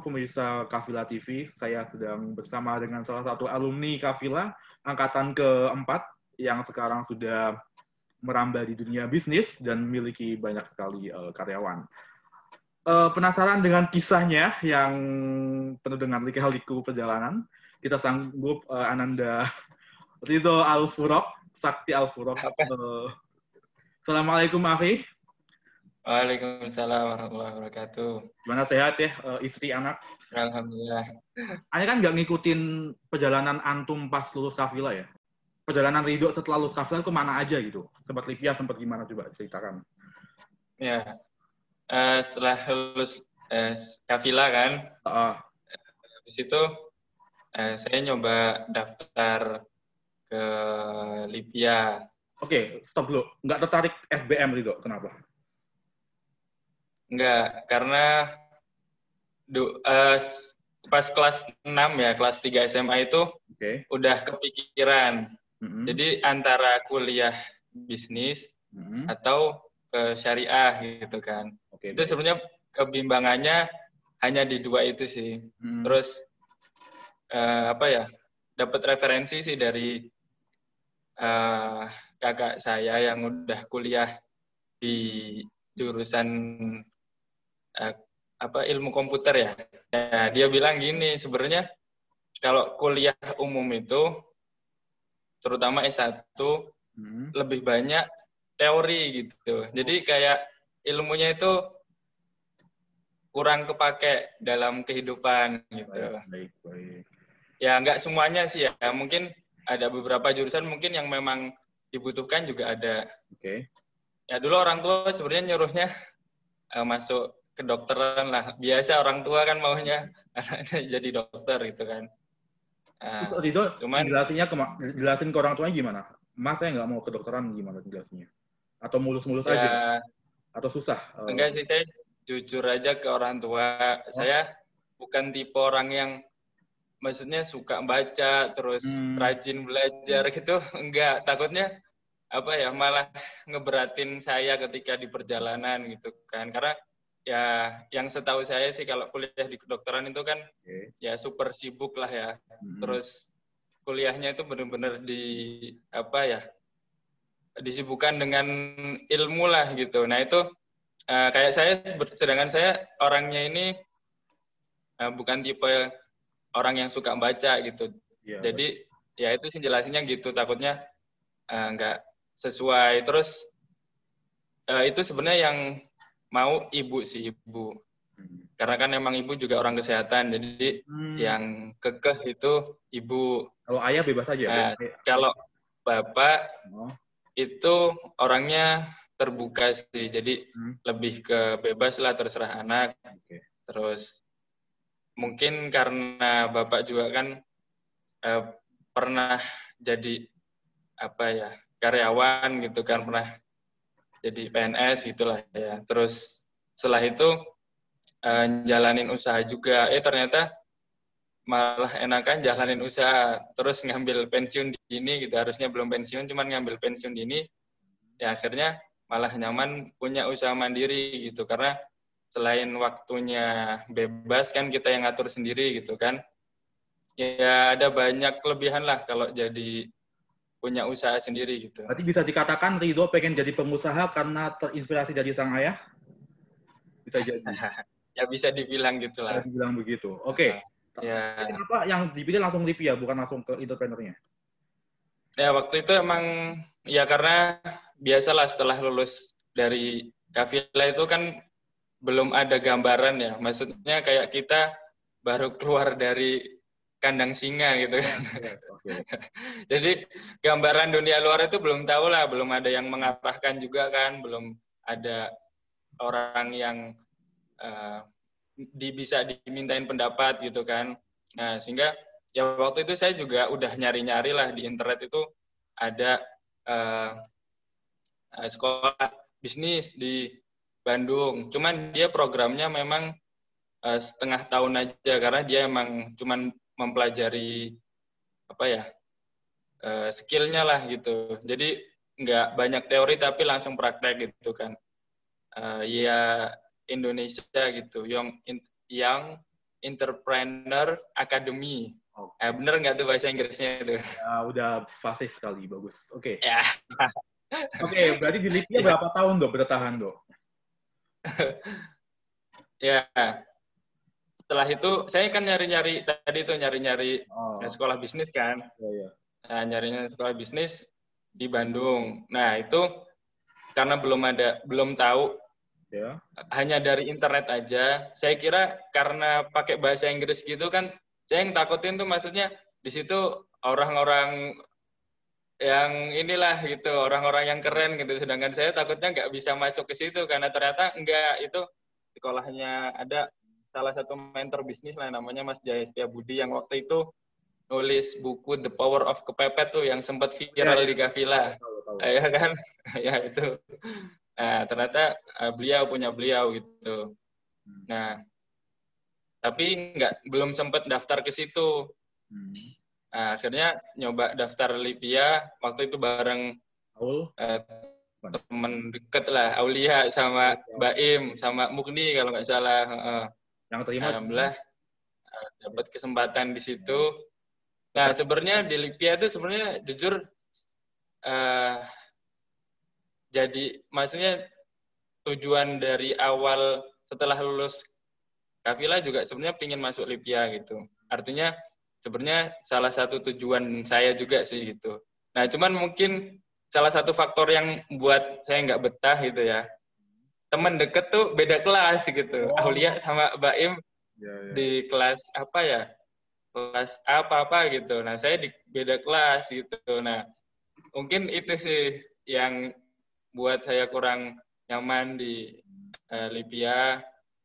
pemirsa Kafila TV. Saya sedang bersama dengan salah satu alumni Kafila angkatan keempat yang sekarang sudah merambah di dunia bisnis dan memiliki banyak sekali uh, karyawan. Uh, penasaran dengan kisahnya yang penuh dengan lika-liku perjalanan? Kita sanggup uh, Ananda Ridho Al-Furok, Sakti Al-Furok. Uh, Assalamualaikum, Akhi. Waalaikumsalam warahmatullahi wabarakatuh. Gimana sehat ya, uh, istri anak? Alhamdulillah. Ane kan nggak ngikutin perjalanan antum pas lulus kafila ya? Perjalanan Ridho setelah lulus kafila itu mana aja gitu? Sempat Lipia, sempat gimana coba ceritakan? Ya, uh, setelah lulus uh, kafila kan, uh. habis itu uh, saya nyoba daftar ke Libya. Oke, okay, stop dulu. Nggak tertarik FBM Ridho, kenapa? Enggak, karena du, uh, pas kelas 6 ya, kelas 3 SMA itu okay. udah kepikiran. Mm-hmm. Jadi antara kuliah bisnis mm-hmm. atau ke syariah gitu kan. Okay, itu sebenarnya kebimbangannya hanya di dua itu sih. Mm-hmm. Terus uh, apa ya? Dapat referensi sih dari uh, kakak saya yang udah kuliah di jurusan uh, apa ilmu komputer ya. ya dia bilang gini sebenarnya kalau kuliah umum itu terutama S1 hmm. lebih banyak teori gitu. Jadi kayak ilmunya itu kurang kepake dalam kehidupan gitu. Baik, baik. Ya nggak semuanya sih ya. Mungkin ada beberapa jurusan mungkin yang memang dibutuhkan juga ada. Oke. Okay. Ya dulu orang tua sebenarnya nyuruhnya uh, masuk kedokteran lah. Biasa orang tua kan maunya anaknya jadi dokter gitu kan. Nah, Terus itu cuman jelasinnya ke, jelasin ke orang tuanya gimana? Mas saya nggak mau kedokteran gimana jelasinnya? Atau mulus-mulus ya, aja? Atau susah? Eh, enggak sih, saya jujur aja ke orang tua. Oh. Saya bukan tipe orang yang maksudnya suka baca terus hmm. rajin belajar gitu. Enggak, takutnya apa ya malah ngeberatin saya ketika di perjalanan gitu kan. Karena ya yang setahu saya sih kalau kuliah di kedokteran itu kan okay. ya super sibuk lah ya. Hmm. Terus kuliahnya itu benar-benar di apa ya disibukkan dengan ilmu lah gitu. Nah itu uh, kayak saya sedangkan saya orangnya ini uh, bukan tipe orang yang suka baca gitu. Ya, Jadi ya itu sih jelasinnya gitu takutnya uh, nggak sesuai. Terus uh, itu sebenarnya yang mau ibu sih ibu hmm. karena kan emang ibu juga orang kesehatan jadi hmm. yang kekeh itu ibu kalau ayah bebas aja nah, kalau bapak oh. itu orangnya terbuka sih jadi hmm. lebih ke bebas lah terserah anak okay. terus mungkin karena bapak juga kan eh, pernah jadi apa ya karyawan gitu kan pernah jadi PNS gitulah ya. Terus setelah itu uh, jalanin usaha juga. Eh ternyata malah enakan jalanin usaha. Terus ngambil pensiun dini gitu. Harusnya belum pensiun cuman ngambil pensiun dini. Ya akhirnya malah nyaman punya usaha mandiri gitu. Karena selain waktunya bebas kan kita yang ngatur sendiri gitu kan. Ya ada banyak kelebihan lah kalau jadi punya usaha sendiri gitu. Berarti bisa dikatakan Ridho pengen jadi pengusaha karena terinspirasi dari sang ayah? Bisa jadi. ya bisa dibilang gitu lah. Bisa dibilang begitu. Oke. Okay. ya. Kenapa yang dipilih langsung Lipia bukan langsung ke entrepreneurnya? Ya waktu itu emang ya karena biasalah setelah lulus dari Kafila itu kan belum ada gambaran ya. Maksudnya kayak kita baru keluar dari kandang singa gitu kan. Yes, okay. Jadi gambaran dunia luar itu belum tahu lah, belum ada yang mengarahkan juga kan, belum ada orang yang uh, di, bisa dimintain pendapat gitu kan. Nah sehingga ya waktu itu saya juga udah nyari-nyari lah di internet itu ada uh, sekolah bisnis di Bandung. Cuman dia programnya memang uh, setengah tahun aja karena dia emang cuman mempelajari apa ya uh, skillnya lah gitu jadi nggak banyak teori tapi langsung praktek gitu kan uh, ya Indonesia gitu yang yang Entrepreneur Academy. Okay. Eh, bener nggak tuh bahasa Inggrisnya itu? Ya, udah fasih sekali, bagus. Oke. Okay. Ya. Oke, okay, berarti di ya. berapa tahun dok bertahan dok? ya, setelah itu saya kan nyari-nyari tadi itu nyari-nyari oh. sekolah bisnis kan. Ya, ya. Nah, nyarinya sekolah bisnis di Bandung. Nah itu karena belum ada belum tahu ya. hanya dari internet aja. Saya kira karena pakai bahasa Inggris gitu kan, saya yang takutin tuh maksudnya di situ orang-orang yang inilah gitu orang-orang yang keren gitu sedangkan saya takutnya nggak bisa masuk ke situ karena ternyata enggak itu sekolahnya ada salah satu mentor bisnis lah namanya Mas Jaya Setia Budi yang waktu itu nulis buku The Power of Kepepet tuh yang sempat viral ya, di Kavila ya kan? Ya itu. Nah ternyata uh, beliau punya beliau gitu. Hmm. nah tapi nggak belum sempat daftar ke situ. Hmm. nah, akhirnya nyoba daftar Lipia waktu itu bareng uh, temen deket lah Aulia sama Baim sama Mukni kalau nggak salah uh, yang terima alhamdulillah uh, dapat kesempatan di situ nah sebenarnya di Lipia itu sebenarnya jujur uh, jadi maksudnya tujuan dari awal setelah lulus Kafila juga sebenarnya ingin masuk Lipia gitu. Artinya sebenarnya salah satu tujuan saya juga sih gitu. Nah cuman mungkin salah satu faktor yang buat saya nggak betah gitu ya. Teman deket tuh beda kelas gitu. Oh. Aulia sama Baim ya, ya. di kelas apa ya? Kelas apa-apa gitu. Nah saya di beda kelas gitu. Nah mungkin itu sih yang buat saya kurang nyaman di uh, Libya.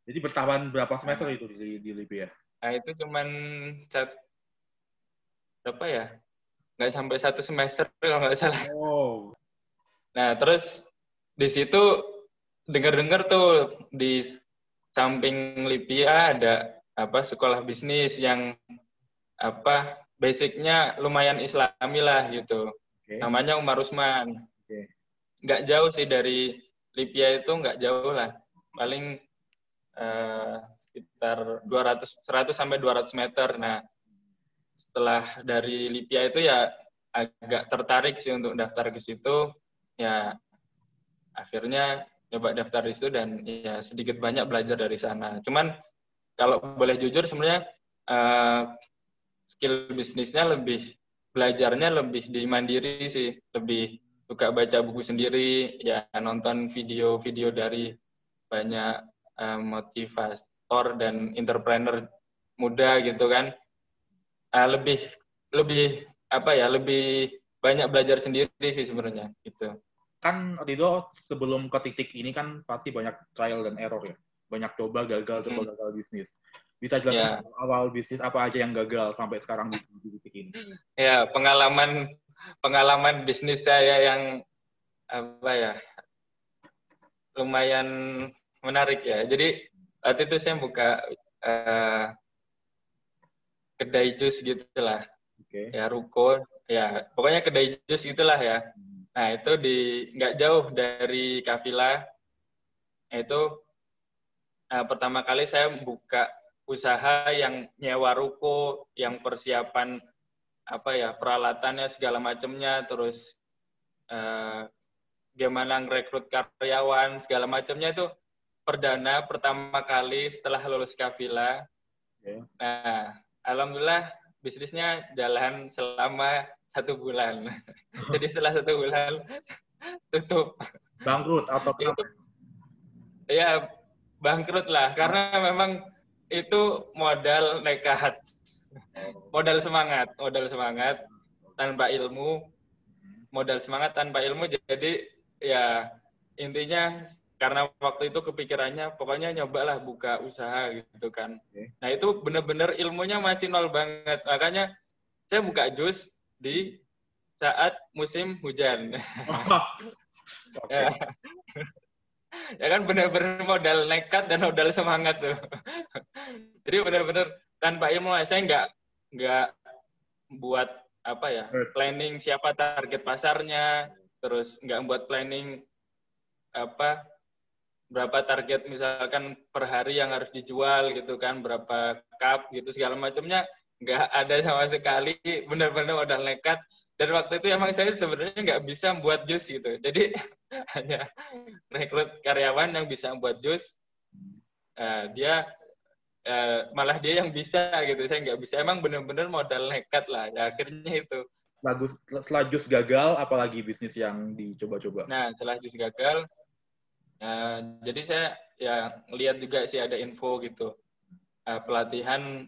Jadi bertahan berapa semester itu di, di Libya? Nah, itu cuman sat, berapa ya? Nggak sampai satu semester kalau nggak salah. Oh. Nah, terus di situ dengar-dengar tuh di samping Libya ada apa sekolah bisnis yang apa basicnya lumayan islami lah gitu. Okay. Namanya Umar Usman. Okay. Nggak jauh sih dari Libya itu nggak jauh lah. Paling uh, sekitar 200 100 sampai 200 meter. Nah, setelah dari Libya itu ya agak tertarik sih untuk daftar ke situ. Ya akhirnya coba daftar di situ dan ya sedikit banyak belajar dari sana. Cuman kalau boleh jujur sebenarnya uh, skill bisnisnya lebih belajarnya lebih di mandiri sih, lebih suka baca buku sendiri, ya nonton video-video dari banyak uh, motivator dan entrepreneur muda gitu kan. Uh, lebih lebih apa ya, lebih banyak belajar sendiri sih sebenarnya gitu. Kan Rido sebelum ke titik ini kan pasti banyak trial dan error ya. Banyak coba gagal coba hmm. gagal bisnis. Bisa jelaskan yeah. awal bisnis apa aja yang gagal sampai sekarang di titik ini? Ya, pengalaman pengalaman bisnis saya yang apa ya lumayan menarik ya. Jadi waktu itu saya buka uh, kedai jus gitulah. Okay. Ya ruko, ya pokoknya kedai jus gitulah ya. Nah itu di nggak jauh dari Kavila. Itu uh, pertama kali saya buka usaha yang nyewa ruko, yang persiapan apa ya peralatannya segala macamnya, terus uh, gimana ngerekrut karyawan segala macamnya itu perdana pertama kali setelah lulus kafila. Okay. Nah, alhamdulillah bisnisnya jalan selama satu bulan. Jadi setelah satu bulan tutup. Bangkrut atau itu? Ya bangkrut lah karena memang itu modal nekat, modal semangat, modal semangat tanpa ilmu, modal semangat tanpa ilmu. Jadi ya intinya karena waktu itu kepikirannya pokoknya nyobalah buka usaha gitu kan. Nah itu bener-bener ilmunya masih nol banget. Makanya saya buka jus di saat musim hujan. Oh. Okay. ya ya kan benar-benar modal nekat dan modal semangat tuh. Jadi benar-benar tanpa ilmu saya nggak nggak buat apa ya planning siapa target pasarnya, terus nggak buat planning apa berapa target misalkan per hari yang harus dijual gitu kan, berapa cup gitu segala macamnya nggak ada sama sekali, benar-benar modal nekat. Dan waktu itu emang saya sebenarnya nggak bisa buat jus gitu. Jadi hanya rekrut karyawan yang bisa buat jus. Uh, dia uh, malah dia yang bisa gitu. Saya nggak bisa. Emang benar-benar modal nekat lah. Ya, akhirnya itu setelah, setelah jus gagal, apalagi bisnis yang dicoba-coba? Nah, setelah jus gagal, uh, jadi saya ya lihat juga sih ada info gitu, uh, pelatihan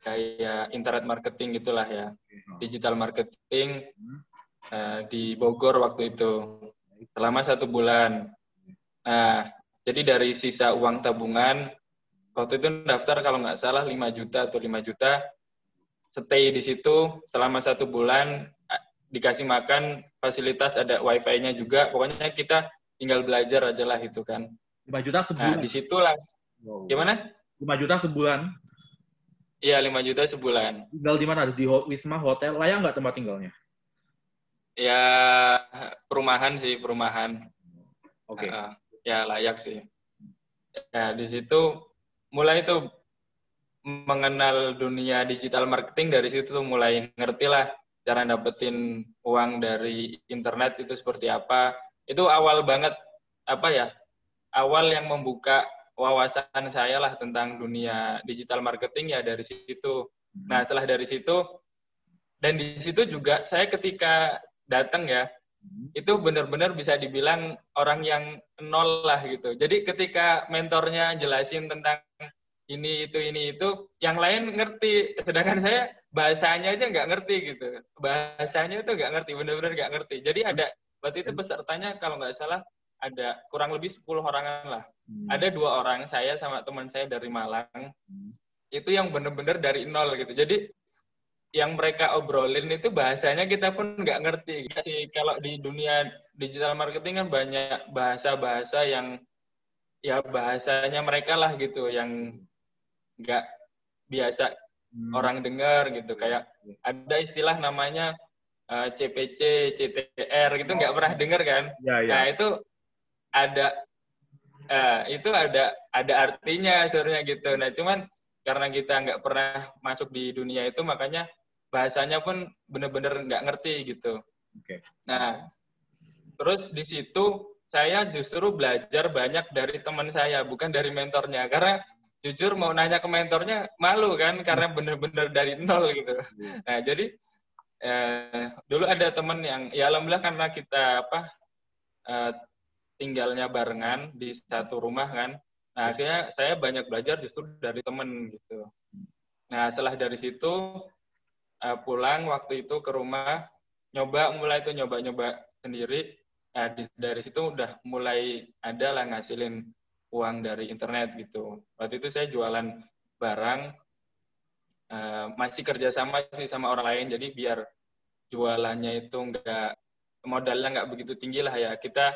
kayak internet marketing gitulah ya, digital marketing uh, di Bogor waktu itu. Selama satu bulan. Nah, jadi dari sisa uang tabungan waktu itu daftar kalau nggak salah 5 juta atau 5 juta. Stay di situ selama satu bulan dikasih makan fasilitas ada wifi-nya juga. Pokoknya kita tinggal belajar aja lah itu kan. 5 juta sebulan nah, di situlah wow. gimana? 5 juta sebulan iya 5 juta sebulan tinggal di mana di wisma hotel layak nggak tempat tinggalnya ya perumahan sih perumahan oke okay. uh, ya layak sih ya di situ mulai itu mengenal dunia digital marketing dari situ tuh mulai ngerti lah cara dapetin uang dari internet itu seperti apa. Itu awal banget apa ya? Awal yang membuka wawasan saya lah tentang dunia digital marketing ya dari situ. Nah, setelah dari situ dan di situ juga saya ketika datang ya itu benar-benar bisa dibilang orang yang nol lah gitu. Jadi ketika mentornya jelasin tentang ini itu ini itu yang lain ngerti. Sedangkan saya bahasanya aja nggak ngerti gitu. Bahasanya itu nggak ngerti benar-benar nggak ngerti. Jadi ada waktu itu pesertanya kalau nggak salah ada kurang lebih 10 orangan lah hmm. ada dua orang saya sama teman saya dari Malang hmm. itu yang benar-benar dari nol gitu jadi yang mereka obrolin itu bahasanya kita pun nggak ngerti sih kalau di dunia digital marketing kan banyak bahasa-bahasa yang ya bahasanya mereka lah gitu yang nggak biasa hmm. orang dengar gitu kayak ada istilah namanya uh, eh, CPC, CTR gitu nggak oh. pernah dengar kan? Ya, ya. Nah itu ada uh, itu ada ada artinya sebenarnya gitu. Nah cuman karena kita nggak pernah masuk di dunia itu makanya bahasanya pun bener-bener nggak ngerti gitu. Okay. Nah terus di situ saya justru belajar banyak dari teman saya bukan dari mentornya karena jujur mau nanya ke mentornya malu kan karena bener-bener dari nol gitu. Iya. Nah jadi eh, dulu ada temen yang ya alhamdulillah karena kita apa eh, tinggalnya barengan di satu rumah kan. Nah akhirnya saya banyak belajar justru dari temen gitu. Nah setelah dari situ eh, pulang waktu itu ke rumah nyoba mulai itu nyoba-nyoba sendiri. Nah, dari situ udah mulai ada lah ngasilin uang dari internet gitu. Waktu itu saya jualan barang, uh, masih kerjasama sih sama orang lain, jadi biar jualannya itu nggak modalnya nggak begitu tinggi lah ya. Kita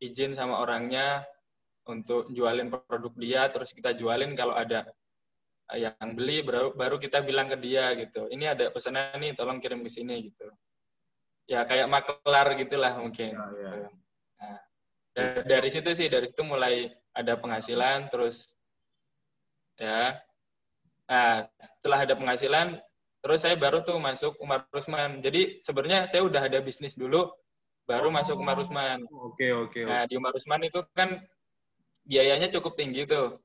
izin sama orangnya untuk jualin produk dia, terus kita jualin kalau ada yang beli baru, baru kita bilang ke dia gitu. Ini ada pesanan nih, tolong kirim ke sini gitu. Ya kayak maklar gitulah mungkin. Ya, ya. Nah, dari situ sih, dari situ mulai ada penghasilan terus ya nah setelah ada penghasilan terus saya baru tuh masuk Umar Rusman jadi sebenarnya saya udah ada bisnis dulu baru oh, masuk Umar Rusman oke okay, oke okay, nah di Umar Rusman itu kan biayanya cukup tinggi tuh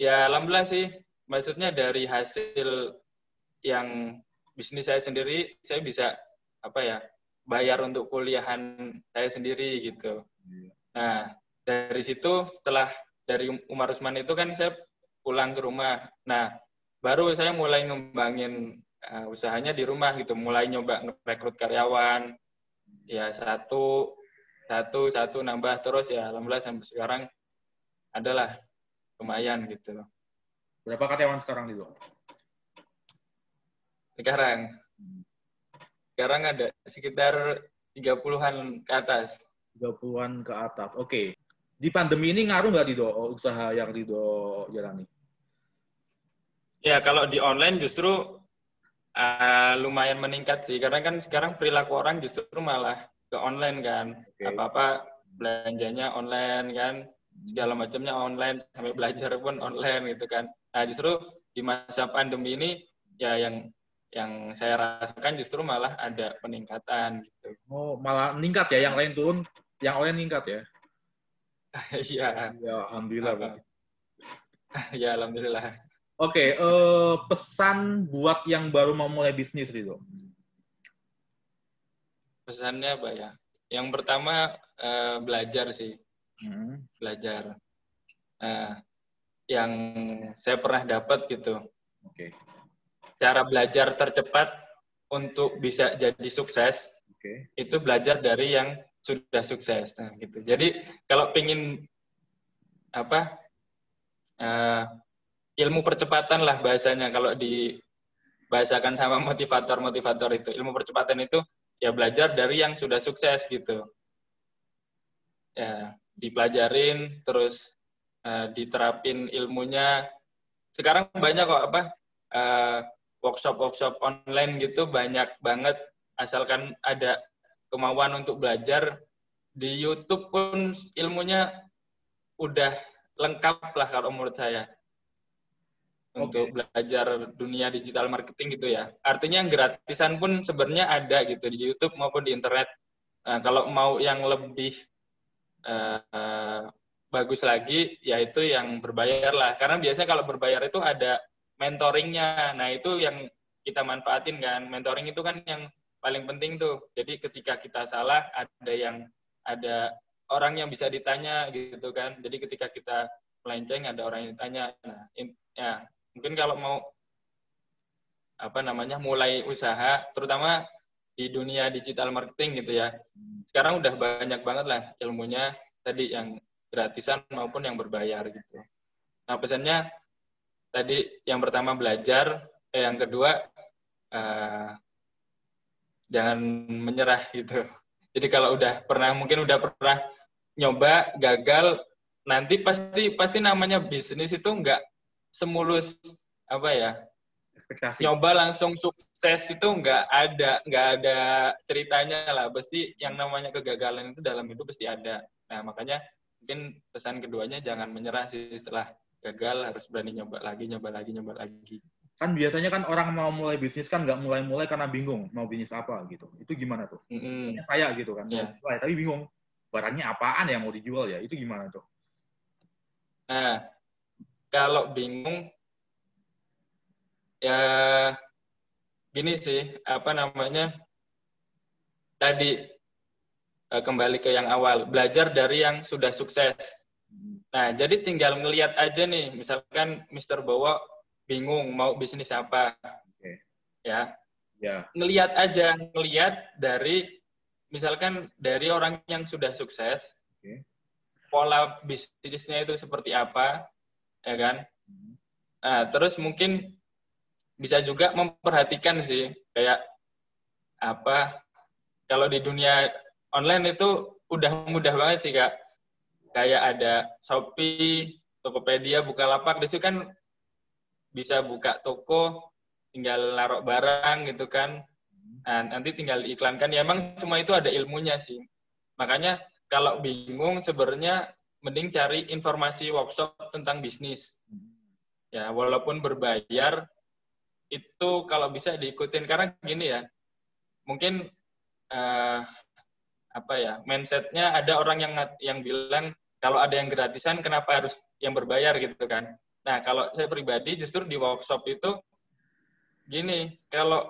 ya alhamdulillah sih maksudnya dari hasil yang bisnis saya sendiri saya bisa apa ya bayar untuk kuliahan saya sendiri gitu iya. nah dari situ setelah dari Umar Usman itu kan saya pulang ke rumah. Nah, baru saya mulai ngembangin uh, usahanya di rumah gitu, mulai nyoba rekrut karyawan. Ya satu satu satu nambah terus ya alhamdulillah sampai sekarang adalah lumayan gitu. Berapa karyawan sekarang itu? Sekarang sekarang ada sekitar 30-an ke atas. 30-an ke atas. Oke. Okay di pandemi ini ngaruh nggak Rido usaha yang Rido jalani? Ya kalau di online justru uh, lumayan meningkat sih karena kan sekarang perilaku orang justru malah ke online kan. Okay. apa apa belanjanya online kan segala macamnya online sampai belajar pun online gitu kan. Nah justru di masa pandemi ini ya yang yang saya rasakan justru malah ada peningkatan gitu. Oh malah meningkat ya yang lain turun yang lain meningkat ya? Iya. Ya alhamdulillah uh, ya alhamdulillah oke okay, uh, eh, pesan buat yang baru mau mulai bisnis gitu pesannya apa ya yang pertama uh, belajar sih hmm. belajar uh, yang saya pernah dapat gitu okay. cara belajar tercepat untuk bisa jadi sukses okay. itu belajar dari yang sudah sukses nah, gitu jadi kalau pingin apa uh, ilmu percepatan lah bahasanya. Kalau dibahasakan sama motivator-motivator itu. Ilmu percepatan itu ya belajar dari yang sudah sukses gitu. Ya dipelajarin terus uh, diterapin ilmunya. Sekarang banyak kok apa uh, workshop workshop online gitu banyak banget. Asalkan ada kemauan untuk belajar di YouTube pun ilmunya udah lengkap lah kalau menurut saya untuk belajar dunia digital marketing gitu ya. Artinya yang gratisan pun sebenarnya ada gitu di YouTube maupun di internet. Nah, kalau mau yang lebih uh, bagus lagi, yaitu yang berbayar lah. Karena biasanya kalau berbayar itu ada mentoringnya. Nah itu yang kita manfaatin kan. Mentoring itu kan yang paling penting tuh. Jadi ketika kita salah, ada yang ada orang yang bisa ditanya gitu kan. Jadi ketika kita melenceng, ada orang yang ditanya. Nah, in, ya mungkin kalau mau apa namanya mulai usaha terutama di dunia digital marketing gitu ya. Sekarang udah banyak banget lah ilmunya tadi yang gratisan maupun yang berbayar gitu. Nah pesannya tadi yang pertama belajar eh, yang kedua uh, jangan menyerah gitu. Jadi kalau udah pernah mungkin udah pernah nyoba gagal nanti pasti pasti namanya bisnis itu enggak semulus apa ya ekspektasi. nyoba langsung sukses itu nggak ada nggak ada ceritanya lah. Pasti yang namanya kegagalan itu dalam hidup pasti ada. Nah makanya mungkin pesan keduanya jangan menyerah sih. Setelah gagal harus berani nyoba lagi nyoba lagi nyoba lagi. Kan biasanya kan orang mau mulai bisnis kan nggak mulai-mulai karena bingung mau bisnis apa gitu. Itu gimana tuh? Mm -hmm. saya gitu kan. Yeah. mulai tapi bingung. Barangnya apaan yang mau dijual ya? Itu gimana tuh? Nah kalau bingung ya gini sih apa namanya tadi eh, kembali ke yang awal belajar dari yang sudah sukses nah jadi tinggal ngelihat aja nih misalkan Mr. Bowo bingung mau bisnis apa okay. ya ya ngelihat aja ngelihat dari misalkan dari orang yang sudah sukses okay. pola bisnisnya itu seperti apa ya kan? Nah, terus mungkin bisa juga memperhatikan sih kayak apa kalau di dunia online itu udah mudah banget sih kak. Kayak ada Shopee, Tokopedia, Bukalapak di situ kan bisa buka toko tinggal naruh barang gitu kan. Nah, nanti tinggal iklankan ya emang semua itu ada ilmunya sih. Makanya kalau bingung sebenarnya mending cari informasi workshop tentang bisnis. Ya, walaupun berbayar, itu kalau bisa diikutin karena gini ya, mungkin uh, apa ya mindsetnya ada orang yang yang bilang kalau ada yang gratisan kenapa harus yang berbayar gitu kan. Nah kalau saya pribadi justru di workshop itu gini kalau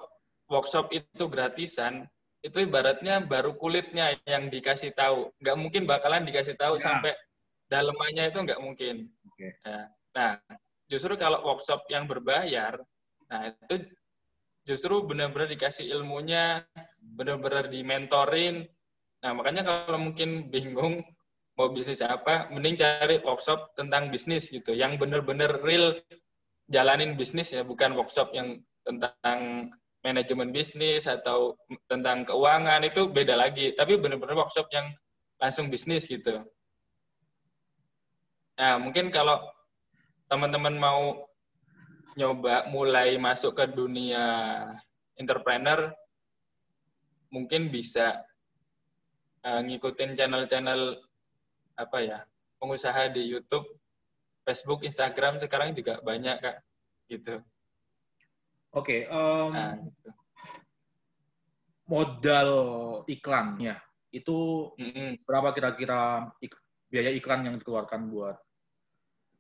workshop itu gratisan itu ibaratnya baru kulitnya yang dikasih tahu nggak mungkin bakalan dikasih tahu ya. sampai dalemannya itu nggak mungkin. Okay. Nah, nah, justru kalau workshop yang berbayar, nah itu justru benar-benar dikasih ilmunya, benar-benar dimentorin. Nah, makanya kalau mungkin bingung mau bisnis apa, mending cari workshop tentang bisnis gitu, yang benar-benar real jalanin bisnis ya, bukan workshop yang tentang manajemen bisnis atau tentang keuangan itu beda lagi, tapi benar-benar workshop yang langsung bisnis gitu. Nah, mungkin kalau teman-teman mau nyoba mulai masuk ke dunia entrepreneur, mungkin bisa uh, ngikutin channel-channel apa ya pengusaha di YouTube, Facebook, Instagram sekarang juga banyak kak gitu. Oke, okay, um, nah, gitu. modal iklannya itu mm-hmm. berapa kira-kira ik- biaya iklan yang dikeluarkan buat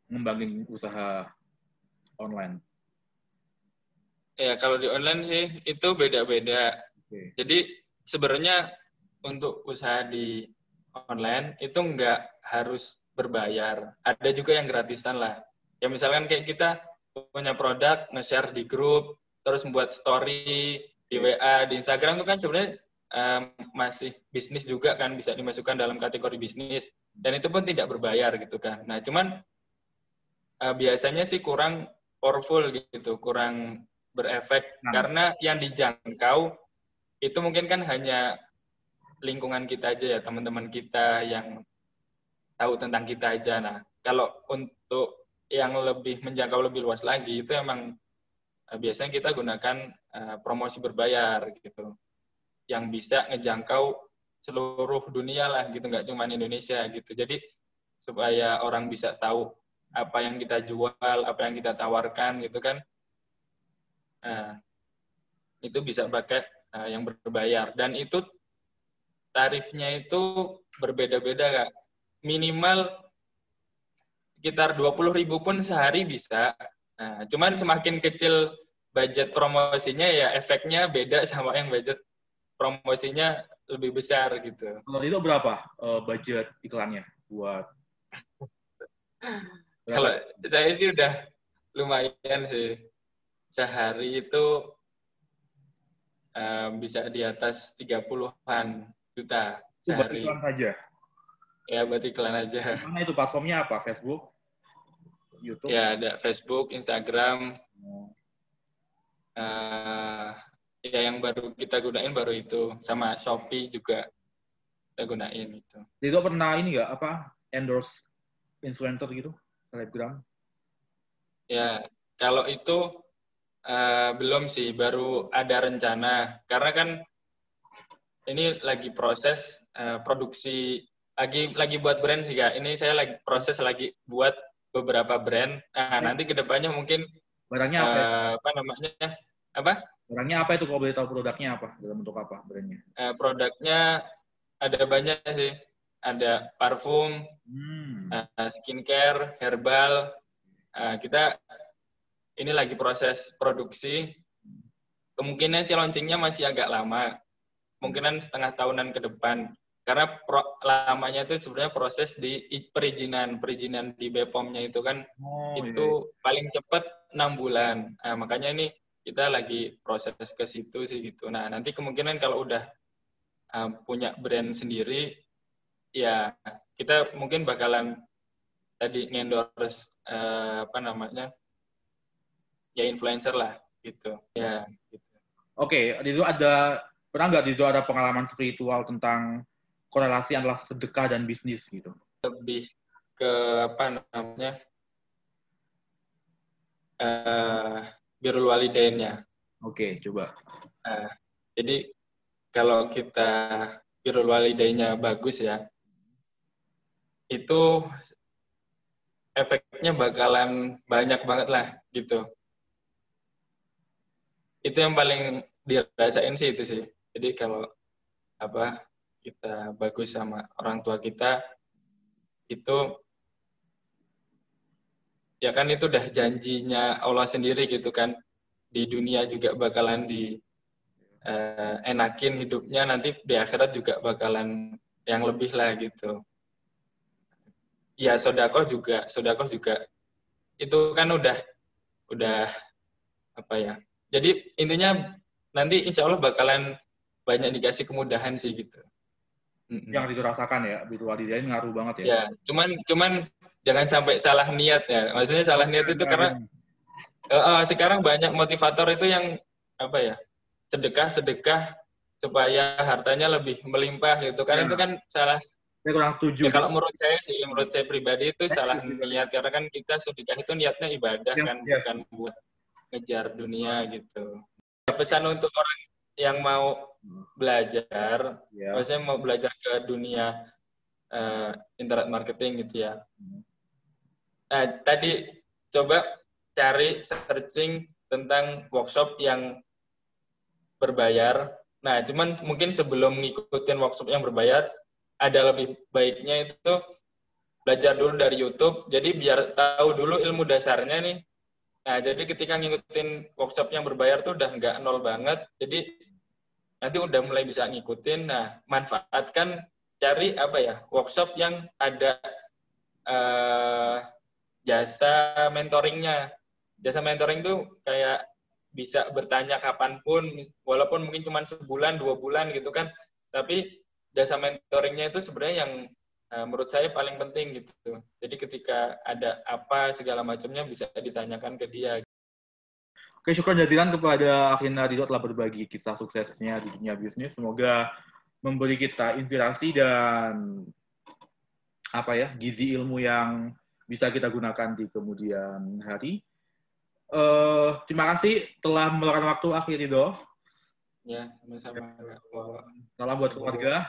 ngembangin usaha online? Ya kalau di online sih itu beda-beda. Okay. Jadi sebenarnya untuk usaha di online itu nggak harus berbayar. Ada juga yang gratisan lah. Ya misalkan kayak kita punya produk, nge-share di grup, terus membuat story di WA, di Instagram itu kan sebenarnya um, masih bisnis juga kan bisa dimasukkan dalam kategori bisnis dan itu pun tidak berbayar gitu kan. Nah cuman uh, biasanya sih kurang powerful gitu, kurang berefek nah. karena yang dijangkau itu mungkin kan hanya lingkungan kita aja ya teman-teman kita yang tahu tentang kita aja. Nah kalau untuk yang lebih menjangkau lebih luas lagi itu emang uh, biasanya kita gunakan uh, promosi berbayar gitu yang bisa ngejangkau seluruh dunia lah gitu nggak cuma Indonesia gitu jadi supaya orang bisa tahu apa yang kita jual apa yang kita tawarkan gitu kan nah, itu bisa pakai uh, yang berbayar dan itu tarifnya itu berbeda-beda kak minimal sekitar 20 ribu pun sehari bisa nah cuman semakin kecil budget promosinya ya efeknya beda sama yang budget promosinya lebih besar gitu. Kalau itu berapa uh, budget iklannya buat? Kalau saya sih udah lumayan sih. Sehari itu uh, bisa di atas 30-an juta sehari. Buat iklan saja? Ya, buat iklan aja. Mana itu platformnya apa? Facebook? YouTube? Ya, ada Facebook, Instagram. Oh. Uh, ya yang baru kita gunain baru itu sama Shopee juga kita gunain itu. Itu pernah ini nggak apa endorse influencer gitu selebgram? Ya kalau itu uh, belum sih baru ada rencana karena kan ini lagi proses uh, produksi lagi lagi buat brand sih kak. Ini saya lagi proses lagi buat beberapa brand. Nah, nanti ke depannya mungkin barangnya apa? Uh, apa namanya? Apa? Barangnya apa itu kalau boleh tahu produknya apa? Dalam bentuk apa brandnya? Uh, produknya ada banyak sih. Ada parfum, hmm. uh, skincare, herbal. Uh, kita ini lagi proses produksi. Kemungkinan sih launchingnya masih agak lama. Kemungkinan setengah tahunan ke depan. Karena pro, lamanya itu sebenarnya proses di perizinan. Perizinan di BPOM-nya itu kan oh, itu iya. paling cepat enam bulan. Nah, makanya ini kita lagi proses ke situ sih gitu. Nah nanti kemungkinan kalau udah uh, punya brand sendiri, ya kita mungkin bakalan tadi ngendorse uh, apa namanya ya influencer lah gitu. Ya. Gitu. Oke, okay, itu ada pernah nggak itu ada pengalaman spiritual tentang korelasi antara sedekah dan bisnis gitu? Lebih ke apa namanya? Uh, birrul walidainnya. Oke, coba. Nah, jadi kalau kita birrul walidainnya bagus ya, itu efeknya bakalan banyak banget lah gitu. Itu yang paling dirasain sih itu sih. Jadi kalau apa kita bagus sama orang tua kita itu ya kan itu udah janjinya Allah sendiri gitu kan di dunia juga bakalan di uh, enakin hidupnya nanti di akhirat juga bakalan yang lebih lah gitu ya sodakoh juga sodakoh juga itu kan udah udah apa ya jadi intinya nanti insya Allah bakalan banyak dikasih kemudahan sih gitu yang dirasakan ya virtual ngaruh banget ya ya cuman cuman jangan sampai salah niat ya. Maksudnya salah niat itu karena uh, sekarang banyak motivator itu yang apa ya sedekah sedekah supaya hartanya lebih melimpah gitu. Karena ya. itu kan salah. Saya kurang setuju. Ya, kalau menurut saya sih, menurut saya pribadi itu salah niat karena kan kita sedekah itu niatnya ibadah yes, kan, yes. bukan buat ngejar dunia gitu. Pesan untuk orang yang mau belajar, yeah. maksudnya mau belajar ke dunia uh, internet marketing gitu ya. Nah, tadi coba cari searching tentang workshop yang berbayar. Nah, cuman mungkin sebelum ngikutin workshop yang berbayar, ada lebih baiknya itu belajar dulu dari YouTube. Jadi biar tahu dulu ilmu dasarnya nih. Nah, jadi ketika ngikutin workshop yang berbayar tuh udah nggak nol banget. Jadi nanti udah mulai bisa ngikutin. Nah, manfaatkan cari apa ya workshop yang ada uh, jasa mentoringnya. Jasa mentoring tuh kayak bisa bertanya kapan pun, walaupun mungkin cuma sebulan, dua bulan gitu kan. Tapi jasa mentoringnya itu sebenarnya yang uh, menurut saya paling penting gitu. Jadi ketika ada apa segala macamnya bisa ditanyakan ke dia. Oke, syukur jazilan kepada Akhina Rido telah berbagi kisah suksesnya di dunia bisnis. Semoga memberi kita inspirasi dan apa ya gizi ilmu yang bisa kita gunakan di kemudian hari. Uh, terima kasih telah meluangkan waktu akhir itu. Ya, sama-sama. Salam buat keluarga.